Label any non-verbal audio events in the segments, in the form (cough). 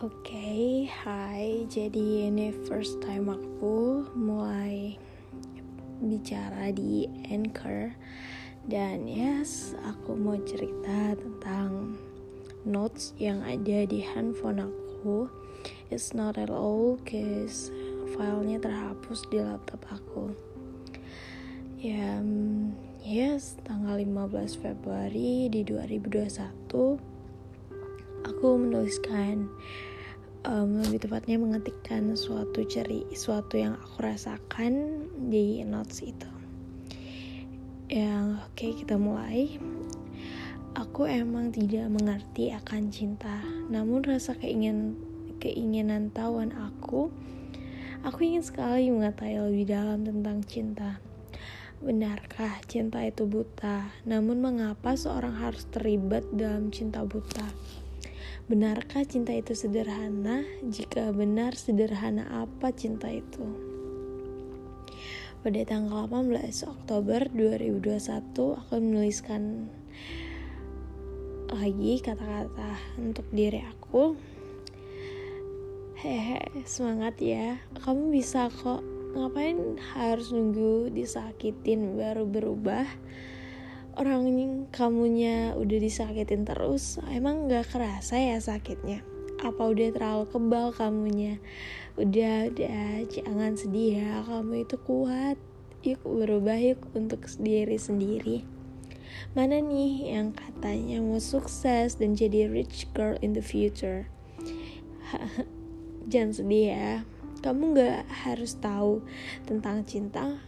Oke, okay, hai. Jadi ini first time aku mulai bicara di Anchor dan yes, aku mau cerita tentang notes yang ada di handphone aku. It's not at all cause filenya terhapus di laptop aku. Ya, yes, tanggal 15 Februari di 2021 aku menuliskan um, lebih tepatnya mengetikkan suatu ceri suatu yang aku rasakan di notes itu yang oke okay, kita mulai aku emang tidak mengerti akan cinta namun rasa keingin keinginan tahuan aku aku ingin sekali mengetahui lebih dalam tentang cinta Benarkah cinta itu buta? Namun mengapa seorang harus terlibat dalam cinta buta? Benarkah cinta itu sederhana? Jika benar, sederhana apa cinta itu? Pada tanggal 18 Oktober 2021, aku menuliskan lagi kata-kata untuk diri aku. Hehe, semangat ya. Kamu bisa kok. Ngapain harus nunggu disakitin baru berubah? Orang kamunya udah disakitin terus emang gak kerasa ya sakitnya? Apa udah terlalu kebal kamunya? Udah udah jangan sedih ya kamu itu kuat. Yuk berubah yuk untuk diri sendiri. Mana nih yang katanya mau sukses dan jadi rich girl in the future? (laughs) Jangan sedih ya. Kamu gak harus tahu tentang cinta.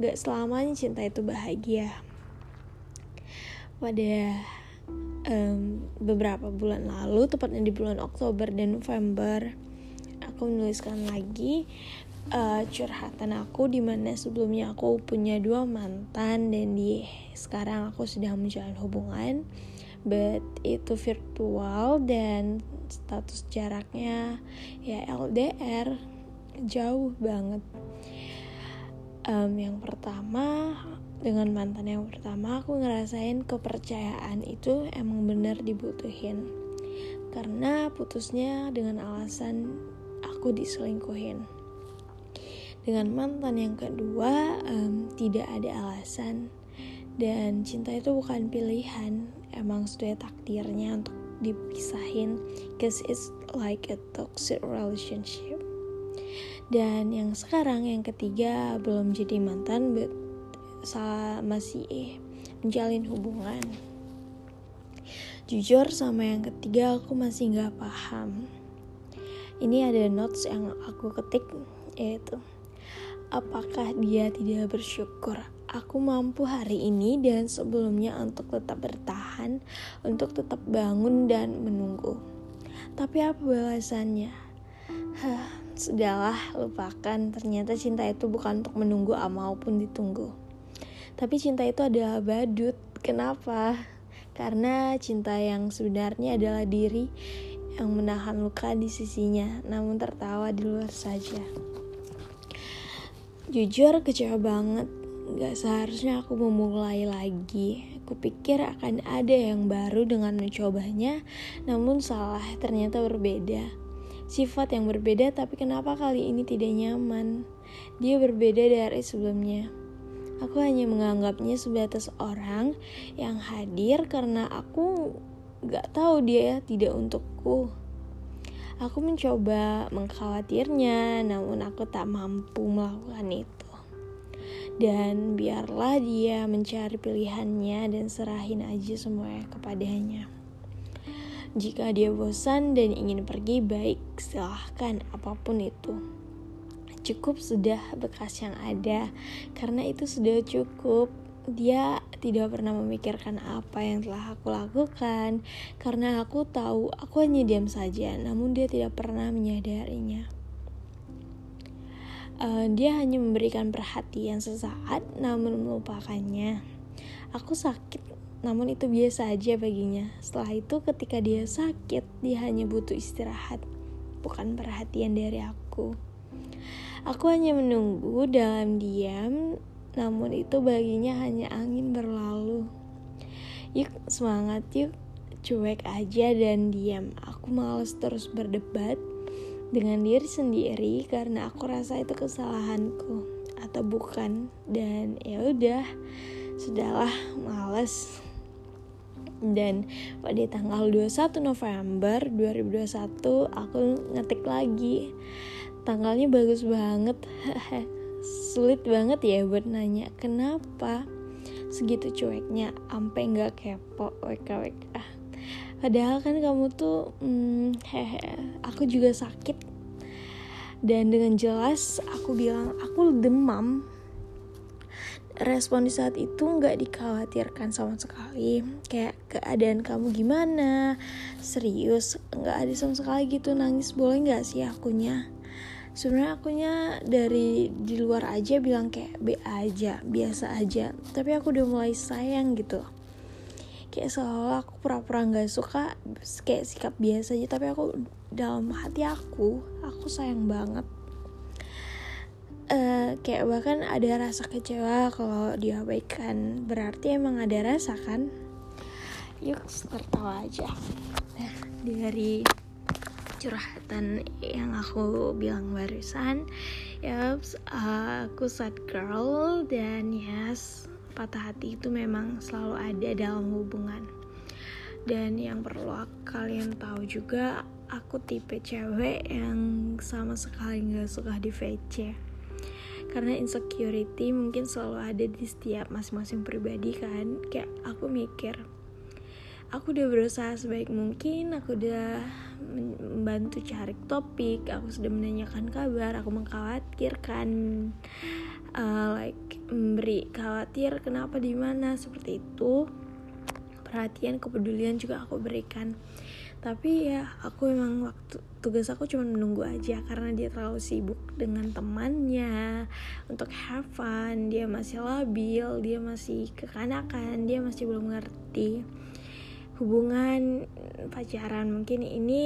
Gak selamanya cinta itu bahagia pada um, beberapa bulan lalu, tepatnya di bulan Oktober dan November, aku menuliskan lagi uh, curhatan aku di mana sebelumnya aku punya dua mantan dan di sekarang aku sudah menjalin hubungan, but itu virtual dan status jaraknya ya LDR jauh banget. Um, yang pertama dengan mantan yang pertama aku ngerasain kepercayaan itu emang bener dibutuhin. Karena putusnya dengan alasan aku diselingkuhin. Dengan mantan yang kedua um, tidak ada alasan. Dan cinta itu bukan pilihan emang sudah takdirnya untuk dipisahin. Cause it's like a toxic relationship dan yang sekarang yang ketiga belum jadi mantan but masih eh, menjalin hubungan. Jujur sama yang ketiga aku masih nggak paham. Ini ada notes yang aku ketik yaitu apakah dia tidak bersyukur? Aku mampu hari ini dan sebelumnya untuk tetap bertahan untuk tetap bangun dan menunggu. Tapi apa balasannya? Hah, sudahlah lupakan ternyata cinta itu bukan untuk menunggu maupun ditunggu tapi cinta itu adalah badut. Kenapa? Karena cinta yang sebenarnya adalah diri yang menahan luka di sisinya, namun tertawa di luar saja. Jujur kecewa banget, gak seharusnya aku memulai lagi. Aku pikir akan ada yang baru dengan mencobanya, namun salah, ternyata berbeda. Sifat yang berbeda, tapi kenapa kali ini tidak nyaman? Dia berbeda dari sebelumnya. Aku hanya menganggapnya sebatas orang yang hadir karena aku gak tahu dia tidak untukku. Aku mencoba mengkhawatirnya, namun aku tak mampu melakukan itu. Dan biarlah dia mencari pilihannya dan serahin aja semuanya kepadanya. Jika dia bosan dan ingin pergi, baik silahkan apa pun itu. Cukup sudah bekas yang ada. Karena itu sudah cukup. Dia tidak pernah memikirkan apa yang telah aku lakukan. Karena aku tahu aku hanya diam saja. Namun dia tidak pernah menyadarinya. Uh, dia hanya memberikan perhatian sesaat namun melupakannya. Aku sakit namun itu biasa aja baginya. Setelah itu ketika dia sakit dia hanya butuh istirahat bukan perhatian dari aku. Aku hanya menunggu dalam diam, namun itu baginya hanya angin berlalu. Yuk, semangat yuk. cuek aja dan diam. Aku males terus berdebat dengan diri sendiri karena aku rasa itu kesalahanku. Atau bukan. Dan ya udah sudahlah males dan pada tanggal 21 November 2021 aku ngetik lagi. Tanggalnya bagus banget. (laughs) Sulit banget ya buat nanya kenapa segitu cueknya? Ampe nggak kepo? Wk wk padahal kan kamu tuh hmm, hehe aku juga sakit. Dan dengan jelas aku bilang aku demam respon di saat itu nggak dikhawatirkan sama sekali. Kayak keadaan kamu gimana? Serius nggak ada sama sekali gitu. Nangis boleh nggak sih akunya? Sebenarnya akunya dari di luar aja bilang kayak B aja biasa aja. Tapi aku udah mulai sayang gitu. Kayak seolah aku pura-pura nggak -pura suka kayak sikap biasa aja. Tapi aku dalam hati aku aku sayang banget uh, kayak bahkan ada rasa kecewa kalau diabaikan. Berarti emang ada rasa kan? Yuk tertawa aja. Nah dari curhatan yang aku bilang barusan ya uh, aku sad girl dan yes patah hati itu memang selalu ada dalam hubungan. Dan yang perlu kalian tahu juga aku tipe cewek yang sama sekali nggak suka di VC karena insecurity mungkin selalu ada di setiap masing-masing pribadi kan. Kayak aku mikir aku udah berusaha sebaik mungkin aku udah membantu cari topik aku sudah menanyakan kabar aku mengkhawatirkan uh, like memberi khawatir kenapa di mana seperti itu perhatian kepedulian juga aku berikan. Tapi ya aku emang waktu tugas aku cuma menunggu aja karena dia terlalu sibuk dengan temannya. Untuk have fun dia masih labil dia masih kekanakan dia masih belum ngerti hubungan pacaran. Mungkin ini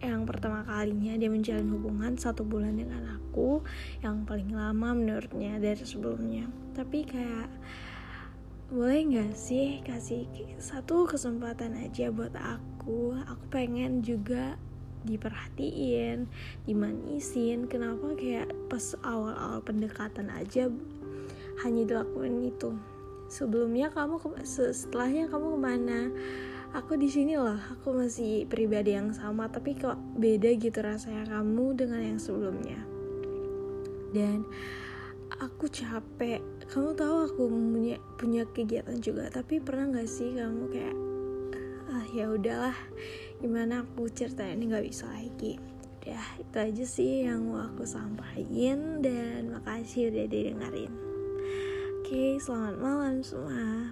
yang pertama kalinya dia menjalin hubungan satu bulan dengan aku yang paling lama menurutnya dari sebelumnya. Tapi kayak boleh nggak sih kasih satu kesempatan aja buat aku? Aku pengen juga diperhatiin dimanisin. Kenapa kayak pas awal-awal pendekatan aja hanya dilakuin itu? Sebelumnya kamu ke setelahnya kamu ke mana? Aku di sini loh aku masih pribadi yang sama tapi kok beda gitu rasanya kamu dengan yang sebelumnya. Dan aku capek. Kamu tahu aku punya punya kegiatan juga tapi pernah nggak sih kamu kayak ah ya udahlah gimana aku cerita ini nggak bisa lagi. Udah itu aja sih yang mau aku sampaikan dan makasih udah didengarin oke selamat malam semua